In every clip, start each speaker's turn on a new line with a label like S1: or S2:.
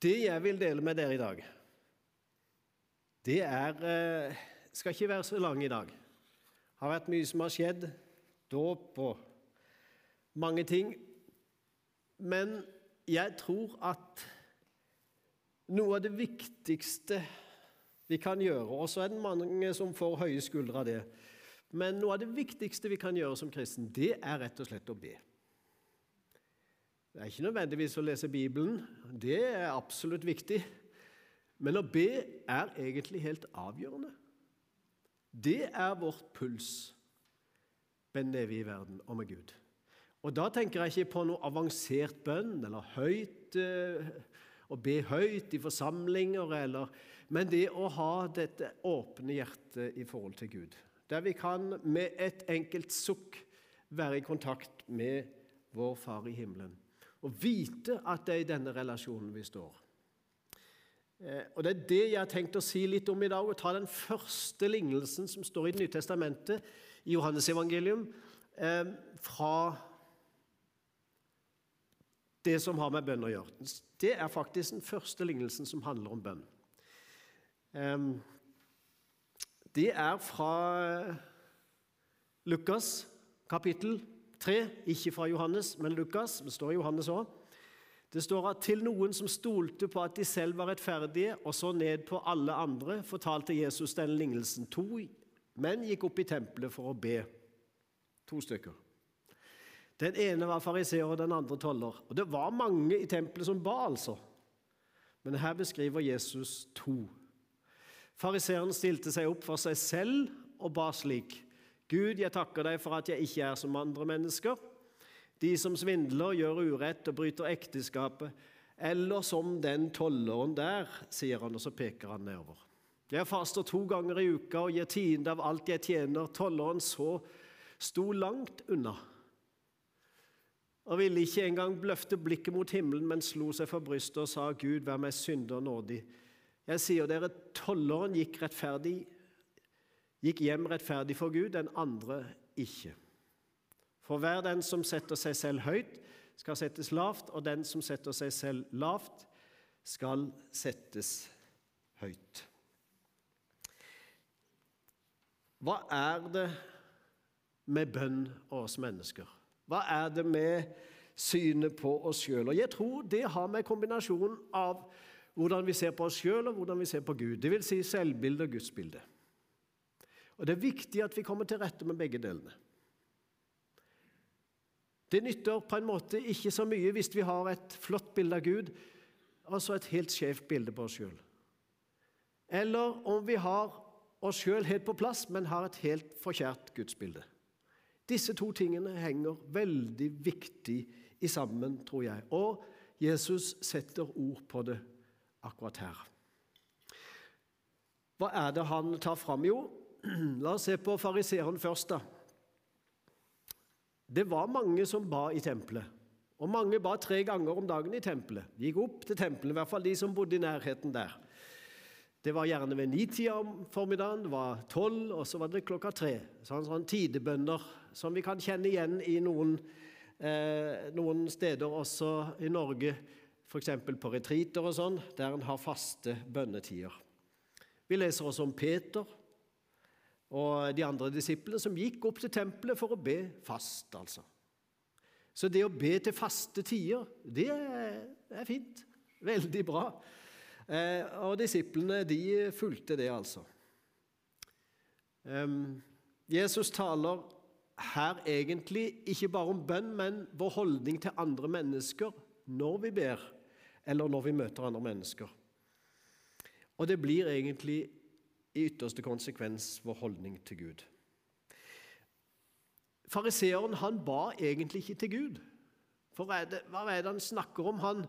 S1: Det jeg vil dele med dere i dag, det er eh, Skal ikke være så lang i dag. Det har vært mye som har skjedd. Dåp og mange ting. Men jeg tror at noe av det viktigste vi kan gjøre, og så er det mange som får høye skuldre av det, men noe av det viktigste vi kan gjøre som kristen, det er rett og slett å be. Det er ikke nødvendigvis å lese Bibelen, det er absolutt viktig. Men å be er egentlig helt avgjørende. Det er vårt puls med vi i verden og med Gud. Og Da tenker jeg ikke på noe avansert bønn eller høyt, eh, å be høyt i forsamlinger, eller, men det å ha dette åpne hjertet i forhold til Gud. Der vi kan med et enkelt sukk være i kontakt med vår Far i himmelen. Og vite at det er i denne relasjonen vi står. Eh, og Det er det jeg har tenkt å si litt om i dag, og ta den første lignelsen som står i Det nye testamentet, i Johannesevangelium, eh, fra det som har med bønn å gjøre. Det er faktisk den første lignelsen som handler om bønn. Eh, det er fra Lukas kapittel 3, ikke fra Johannes, men Lukas. Det står Johannes òg. Det står at til noen som stolte på at de selv var rettferdige, og så ned på alle andre, fortalte Jesus denne lignelsen. To menn gikk opp i tempelet for å be. To stykker. Den ene var fariseer, og den andre toller. Og Det var mange i tempelet som ba, altså. Men her beskriver Jesus to. Fariseeren stilte seg opp for seg selv og ba slik. Gud, jeg takker deg for at jeg ikke er som andre mennesker de som svindler, gjør urett og bryter ekteskapet, eller som den tolleren der, sier han, og så peker han nedover. Jeg faster to ganger i uka og gir tiende av alt jeg tjener. Tolleren så sto langt unna og ville ikke engang løfte blikket mot himmelen, men slo seg for brystet og sa, Gud, vær meg synder nådig. Jeg sier dere, tolleren gikk, gikk hjem rettferdig for Gud, den andre ikke. For hver den som setter seg selv høyt, skal settes lavt, og den som setter seg selv lavt, skal settes høyt. Hva er det med bønn og oss mennesker? Hva er det med synet på oss sjøl? Jeg tror det har med kombinasjonen av hvordan vi ser på oss sjøl, og hvordan vi ser på Gud. Det vil si selvbilde og gudsbilde. Og Det er viktig at vi kommer til rette med begge delene. Det nytter på en måte ikke så mye hvis vi har et flott bilde av Gud, altså et helt skjevt bilde på oss sjøl. Eller om vi har oss sjøl helt på plass, men har et helt forkjært gudsbilde. Disse to tingene henger veldig viktig i sammen, tror jeg. Og Jesus setter ord på det akkurat her. Hva er det han tar fram? Jo, la oss se på fariseeren først. da. Det var mange som ba i tempelet. Og mange ba tre ganger om dagen i tempelet. De gikk opp til tempelet, i hvert fall de som bodde i nærheten der. Det var gjerne ved nitida om formiddagen, det var tolv, og så var det klokka tre. Sånn, sånn tidebønder som vi kan kjenne igjen i noen, eh, noen steder også i Norge, f.eks. på retreater og sånn, der en har faste bønnetider. Vi leser også om Peter, og de andre disiplene som gikk opp til tempelet for å be fast, altså. Så det å be til faste tider, det er fint. Veldig bra. Eh, og disiplene, de fulgte det, altså. Jesus taler her egentlig ikke bare om bønn, men vår holdning til andre mennesker når vi ber, eller når vi møter andre mennesker. Og det blir egentlig i ytterste konsekvens vår holdning til Gud. Fariseeren han ba egentlig ikke til Gud. For er det, hva er det han snakker om? Han,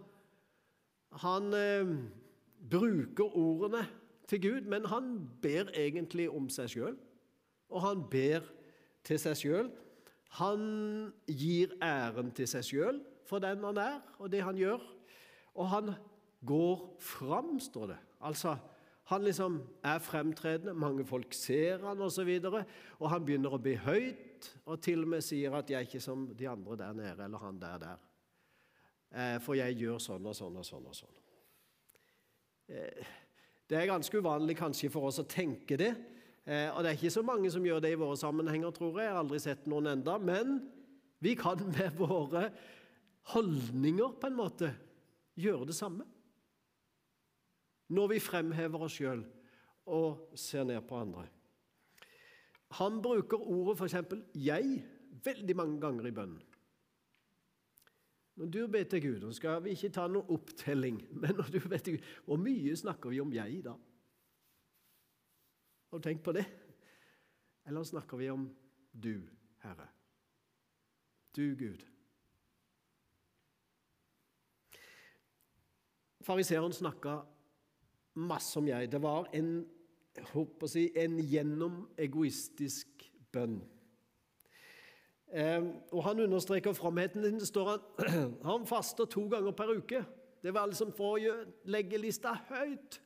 S1: han eh, bruker ordene til Gud, men han ber egentlig om seg sjøl. Og han ber til seg sjøl. Han gir æren til seg sjøl for den han er, og det han gjør. Og han går fram, står det. Altså, han liksom er fremtredende, mange folk ser han osv. Og, så og han begynner å bli høyt, og til og med sier at 'jeg er ikke som de andre der nede', eller 'han der der'. Eh, for jeg gjør sånn og sånn og sånn og sånn. Det er ganske uvanlig kanskje for oss å tenke det. Og det er ikke så mange som gjør det i våre sammenhenger, tror jeg. Jeg har aldri sett noen enda. Men vi kan med våre holdninger på en måte gjøre det samme. Når vi fremhever oss sjøl og ser ned på andre. Han bruker ordet f.eks. 'jeg' veldig mange ganger i bønnen. Når du ber til Gud, nå skal vi ikke ta noen opptelling, men når du ber til Gud, hvor mye snakker vi om 'jeg' da? Har du tenkt på det? Eller snakker vi om du, Herre? Du, Gud. Fariseeren snakka masse om jeg. Det var en, håper si, en gjennomegoistisk bønn. Eh, og Han understreker fromheten. Det står han, han faster to ganger per uke. Det var liksom for å legge lista høyt.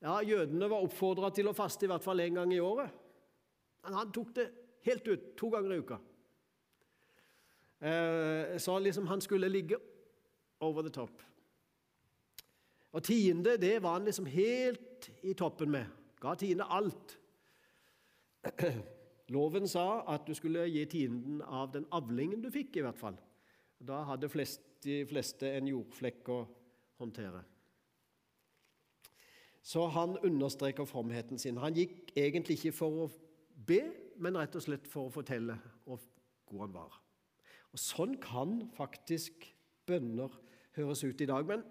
S1: Ja, Jødene var oppfordra til å faste i hvert fall én gang i året. Men han tok det helt ut, to ganger i uka. Eh, så liksom han skulle ligge over the top. Og tiende, det var han liksom helt i toppen med. Ga tiende alt. Loven sa at du skulle gi tienden av den avlingen du fikk, i hvert fall. Da hadde flest, de fleste en jordflekk å håndtere. Så han understreker fromheten sin. Han gikk egentlig ikke for å be, men rett og slett for å fortelle hvor god han var. Og Sånn kan faktisk bønner høres ut i dag. Men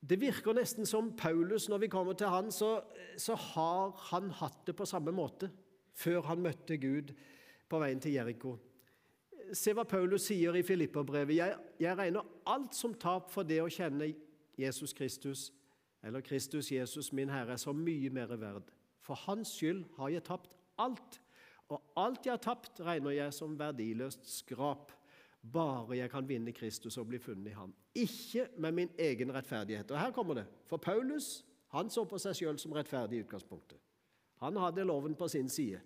S1: det virker nesten som Paulus, når vi kommer til han, så, så har han hatt det på samme måte før han møtte Gud på veien til Jeriko. Se hva Paulus sier i Filipperbrevet. Jeg, jeg regner alt som tap for det å kjenne Jesus Kristus, eller Kristus Jesus, min Herre, så mye mer verd. For hans skyld har jeg tapt alt, og alt jeg har tapt, regner jeg som verdiløst skrap bare jeg kan vinne Kristus og bli funnet i ham. Ikke med min egen rettferdighet. Og her kommer det. For Paulus han så på seg sjøl som rettferdig i utgangspunktet. Han hadde loven på sin side,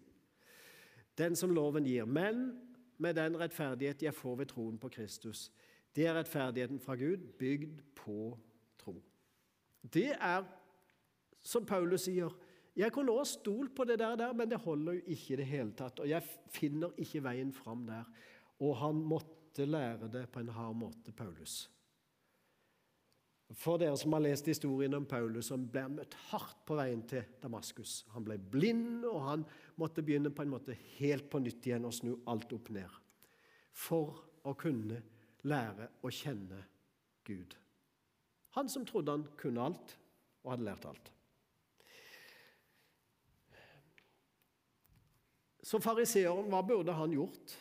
S1: den som loven gir. Men med den rettferdighet jeg får ved troen på Kristus. Det er rettferdigheten fra Gud, bygd på tro. Det er, som Paulus sier, jeg kunne også stolt på det der, der, men det holder jo ikke i det hele tatt. Og jeg finner ikke veien fram der. Og han måtte måtte lære det på en hard måte, Paulus. For dere som har lest historien om Paulus, som ble møtt hardt på veien til Damaskus. Han ble blind, og han måtte begynne på en måte helt på nytt igjen og snu alt opp ned. For å kunne lære å kjenne Gud. Han som trodde han kunne alt og hadde lært alt. Så fariseeren, hva burde han gjort?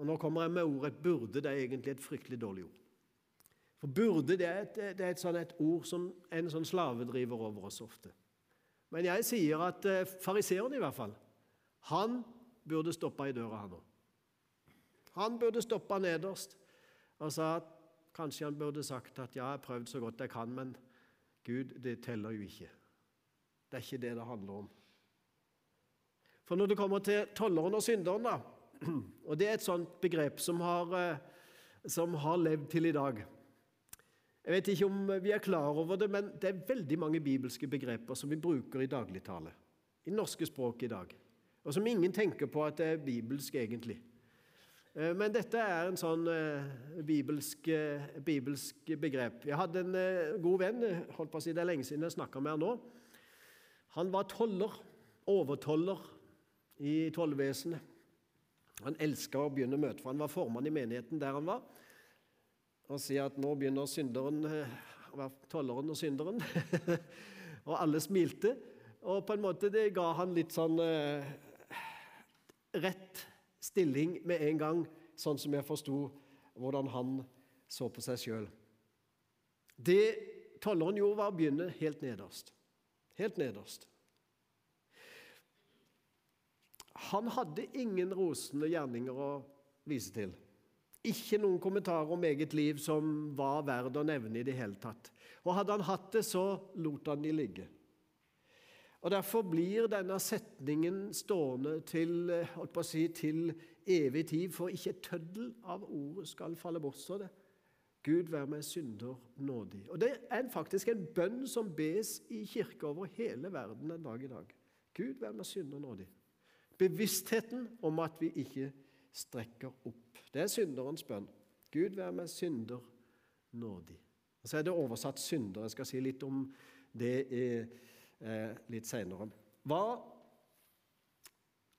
S1: Og Nå kommer jeg med ordet 'burde'. Det er egentlig et fryktelig dårlig ord. For 'burde' det er et, det er et, sånn, et ord som en sånn slave driver over oss ofte. Men jeg sier at eh, fariseeren i hvert fall, han burde stoppa i døra, han òg. Han burde stoppa nederst og sa at kanskje han burde sagt at ja, jeg har prøvd så godt jeg kan, men Gud, det teller jo ikke. Det er ikke det det handler om. For når det kommer til tolleren og synderen, da, og Det er et sånt begrep som har, eh, som har levd til i dag. Jeg vet ikke om vi er klar over det, men det er veldig mange bibelske begreper som vi bruker i dagligtale, i norske språk i dag, og som ingen tenker på at det er bibelsk egentlig. Eh, men dette er en sånn uh, bibelsk, bibelsk, begrep. Jeg hadde en god venn, holdt på å si det er lenge siden jeg snakka med han nå. Han var toller, overtoller i tollvesenet. Han elska å begynne møtet, for han var formann i menigheten der han var. Og sier at nå begynner synderen eh, å være tolleren og synderen. og alle smilte. Og på en måte det ga han litt sånn eh, rett stilling med en gang, sånn som jeg forsto hvordan han så på seg sjøl. Det tolleren gjorde, var å begynne helt nederst. Helt nederst. Han hadde ingen rosende gjerninger å vise til. Ikke noen kommentarer om eget liv som var verd å nevne i det hele tatt. Og hadde han hatt det, så lot han de ligge. Og Derfor blir denne setningen stående til, si, til evig tid, for ikke tøddel av ordet skal falle bort. Så det. Gud, vær meg synder nådig. Og Det er faktisk en bønn som bes i kirker over hele verden en dag i dag. Gud, vær meg synder nådig. Bevisstheten om at vi ikke strekker opp. Det er synderens bønn. Gud, vær meg synder nådig. Og Så er det oversatt synder. Jeg skal si litt om det eh, litt seinere.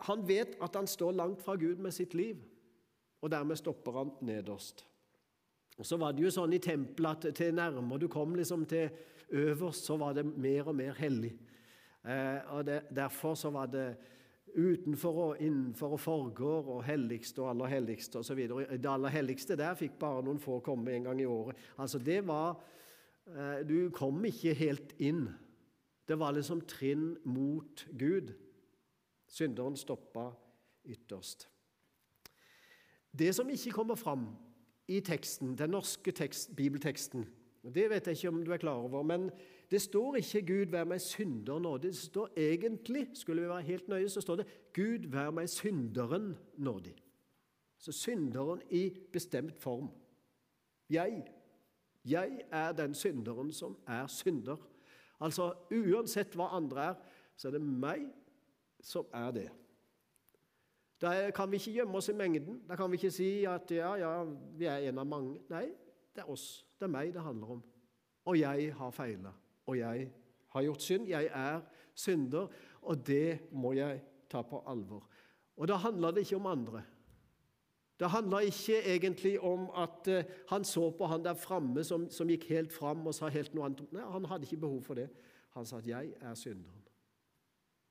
S1: Han vet at han står langt fra Gud med sitt liv, og dermed stopper han nederst. Og Så var det jo sånn i tempelet at til nærmere du kom liksom til øverst, så var det mer og mer hellig. Eh, og det, Derfor så var det utenfor og innenfor og forgård og helligste og aller helligste osv. Det aller helligste der fikk bare noen få komme en gang i året. Altså det var eh, Du kom ikke helt inn. Det var liksom trinn mot Gud. Synderen stoppa ytterst. Det som ikke kommer fram i teksten, den norske tekst, bibelteksten, det vet jeg ikke om du er klar over, men det står ikke 'Gud, vær meg synder nådig'. Det står egentlig, skulle vi være helt nøye, så står det 'Gud, vær meg synderen nådig'. Så synderen i bestemt form. Jeg. Jeg er den synderen som er synder. Altså uansett hva andre er, så er det meg som er det. Da kan vi ikke gjemme oss i mengden. Da kan vi ikke si at ja, ja, vi er en av mange. Nei, det er oss. Det er meg det handler om. Og jeg har feila og jeg har gjort synd. Jeg er synder, og det må jeg ta på alvor. Og da handler det ikke om andre. Det handler ikke egentlig om at uh, han så på han der framme som, som, gikk helt fram og sa helt noe annet. Nei, Han hadde ikke behov for det. Han sa at 'jeg er synderen'.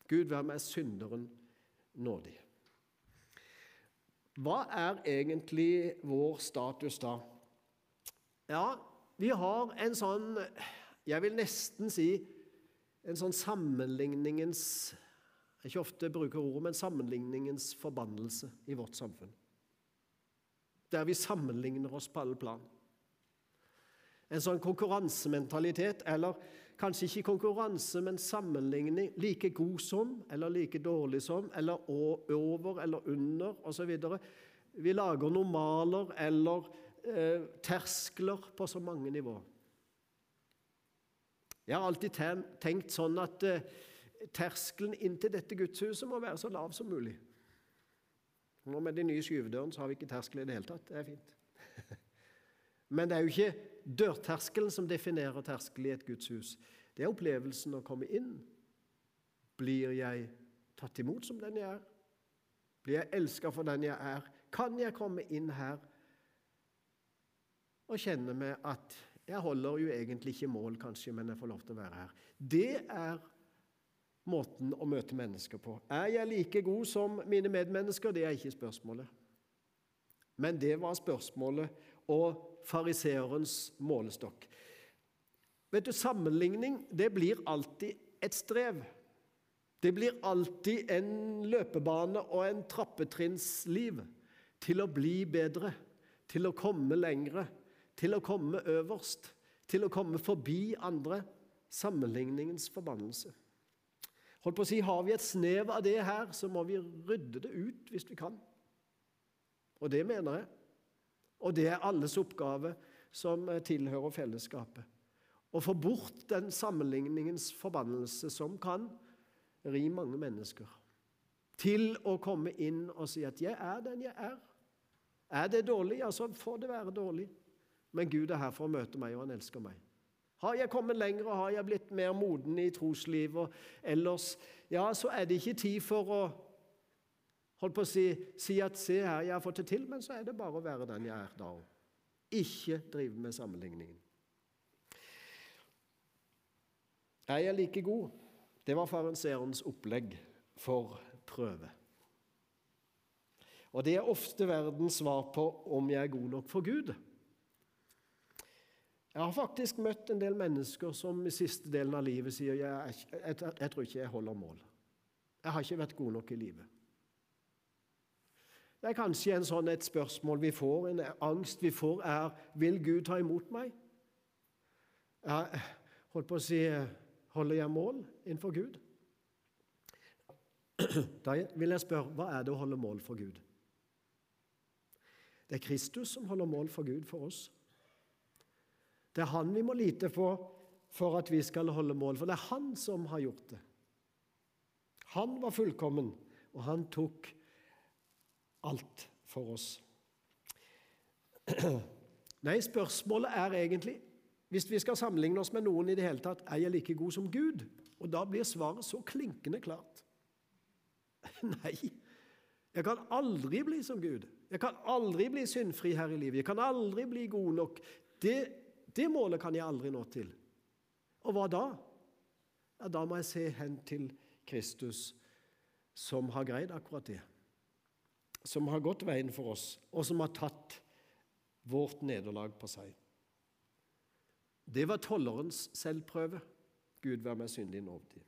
S1: Gud, vær meg synderen nådig. Hva er egentlig vår status da? Ja, vi har en sånn jeg vil nesten si en sånn sammenligningens Ikke ofte bruker ordet, men sammenligningens forbannelse i vårt samfunn. Der vi sammenligner oss på alle plan. En sånn konkurransementalitet, eller kanskje ikke konkurranse, men sammenligning. Like god som, eller like dårlig som, eller over eller under, osv. Vi lager normaler eller eh, terskler på så mange nivåer. Jeg har alltid tenkt sånn at eh, terskelen inn til dette gudshuset må være så lav som mulig. Nå Med de nye skyvedørene så har vi ikke terskel i det hele tatt. Det er fint. Men det er jo ikke dørterskelen som definerer terskel i et gudshus. Det er opplevelsen å komme inn. Blir jeg tatt imot som den jeg er? Blir jeg elska for den jeg er? Kan jeg komme inn her og kjenne med at jeg holder jo egentlig ikke mål, kanskje, men jeg får lov til å være her. Det er måten å møte mennesker på. Er jeg like god som mine medmennesker? Det er ikke spørsmålet. Men det var spørsmålet og fariseerens målestokk. Vet du, Sammenligning det blir alltid et strev. Det blir alltid en løpebane og en trappetrinnsliv til å bli bedre, til å komme lengre til å komme øverst, til å komme forbi andre. Sammenligningens forbannelse. Holdt på å si, Har vi et snev av det her, så må vi rydde det ut hvis vi kan. Og det mener jeg. Og det er alles oppgave som tilhører fellesskapet. Å få bort den sammenligningens forbannelse som kan ri mange mennesker. Til å komme inn og si at 'jeg er den jeg er'. Er det dårlig, ja, så får det være dårlig. Men Gud er her for å møte meg, og han elsker meg. Har jeg kommet lenger, og har jeg blitt mer moden i troslivet og ellers, ja, så er det ikke tid for å holdt på å si, si at 'se her, jeg har fått det til', men så er det bare å være den jeg er da òg. Ikke drive med sammenligningen. Er jeg like god? Det var fariseerens opplegg for prøve. Og det er ofte verdens svar på om jeg er god nok for Gud. Jeg har faktisk møtt en del mennesker som i siste delen av livet sier jeg, jeg, jeg, jeg tror ikke jeg holder mål. Jeg har ikke vært god nok i livet. Det er kanskje en sånn et spørsmål vi får, en angst vi får, er Vil Gud ta imot meg? Jeg holdt på å si Holder jeg mål innenfor Gud? Da vil jeg spørre hva er det å holde mål for Gud? Det er Kristus som holder mål for Gud for oss. Det er han vi må lite på for at vi skal holde mål, for det er han som har gjort det. Han var fullkommen, og han tok alt for oss. Nei, spørsmålet er egentlig hvis vi skal sammenligne oss med noen i det hele tatt, er jeg like god som Gud? Og da blir svaret så klinkende klart. Nei, jeg kan aldri bli som Gud. Jeg kan aldri bli syndfri her i livet. Jeg kan aldri bli god nok. Det, det målet kan jeg aldri nå til. Og hva da? Ja, Da må jeg se hen til Kristus, som har greid akkurat det. Som har gått veien for oss, og som har tatt vårt nederlag på seg. Det var tollerens selvprøve. Gud være meg syndig nådig.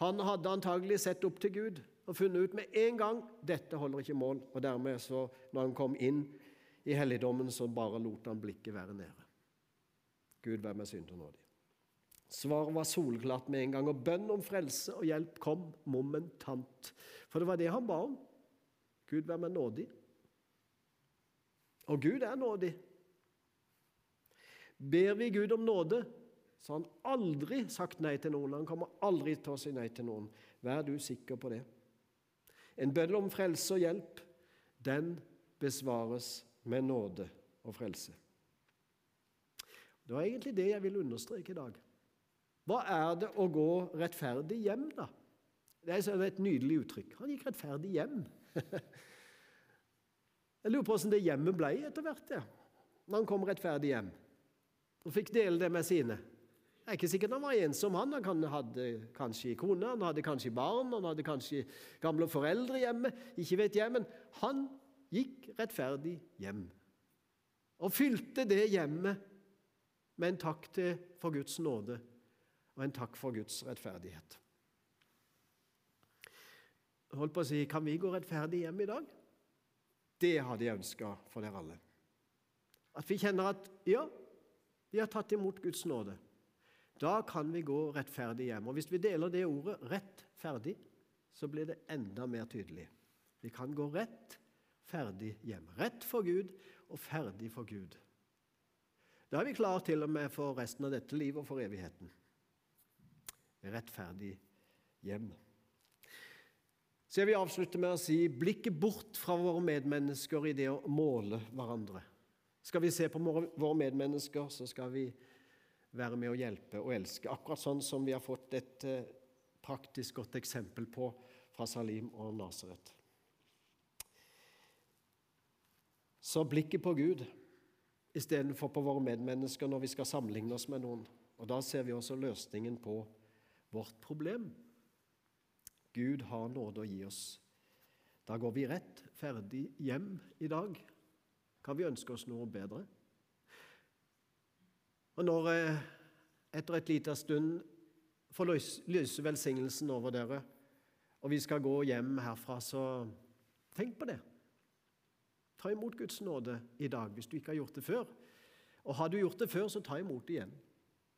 S1: Han hadde antagelig sett opp til Gud og funnet ut med en gang dette holder ikke mål. Og dermed, så, når han kom inn i helligdommen, så bare lot han blikket være nede. Gud være meg synder nådig. Svaret var solklart med en gang, og bønn om frelse og hjelp kom momentant. For det var det han ba om. Gud vær meg nådig. Og Gud er nådig. Ber vi Gud om nåde, så har han aldri sagt nei til noen. Han kommer aldri til å si nei til noen. Vær du sikker på det. En bønn om frelse og hjelp, den besvares med nåde og frelse. Det var egentlig det jeg ville understreke i dag. Hva er det å gå rettferdig hjem, da? Det er et nydelig uttrykk. Han gikk rettferdig hjem. Jeg lurer på hvordan det hjemmet ble etter hvert, ja. når han kom rettferdig hjem og fikk dele det med sine. Det er ikke sikkert han var ensom. Han Han hadde kanskje kone, han hadde kanskje barn, han hadde kanskje gamle foreldre hjemme. Ikke vet jeg, men han gikk rettferdig hjem. Og fylte det hjemmet med en takk til for Guds nåde og en takk for Guds rettferdighet. Holdt på å si, Kan vi gå rettferdig hjem i dag? Det hadde jeg ønska for dere alle. At vi kjenner at ja, vi har tatt imot Guds nåde. Da kan vi gå rettferdig hjem. Og Hvis vi deler det ordet 'rettferdig', så blir det enda mer tydelig. Vi kan gå rett ferdig hjem. Rett for Gud og ferdig for Gud. Da er vi klar til og med for resten av dette livet og for evigheten. Rettferdig hjem. Så jeg vil avslutte med å si blikket bort fra våre medmennesker i det å måle hverandre. Skal vi se på våre medmennesker, så skal vi være med å hjelpe og elske. Akkurat sånn som vi har fått et eh, praktisk godt eksempel på fra Salim og Nasaret. Så blikket på Gud istedenfor på våre medmennesker når vi skal sammenligne oss med noen. Og Da ser vi også løsningen på vårt problem. Gud har nåde å gi oss. Da går vi rett ferdig hjem i dag. Kan vi ønske oss noe bedre? Og når eh, etter et lite stund får lyse velsignelsen over dere, og vi skal gå hjem herfra, så tenk på det. Ta imot Guds nåde i dag hvis du ikke har gjort det før. Og har du gjort det før, så ta imot det igjen.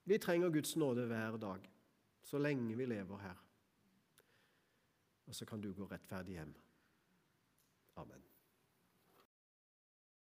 S1: Vi trenger Guds nåde hver dag, så lenge vi lever her og så kan du gå rettferdig hjem. Amen.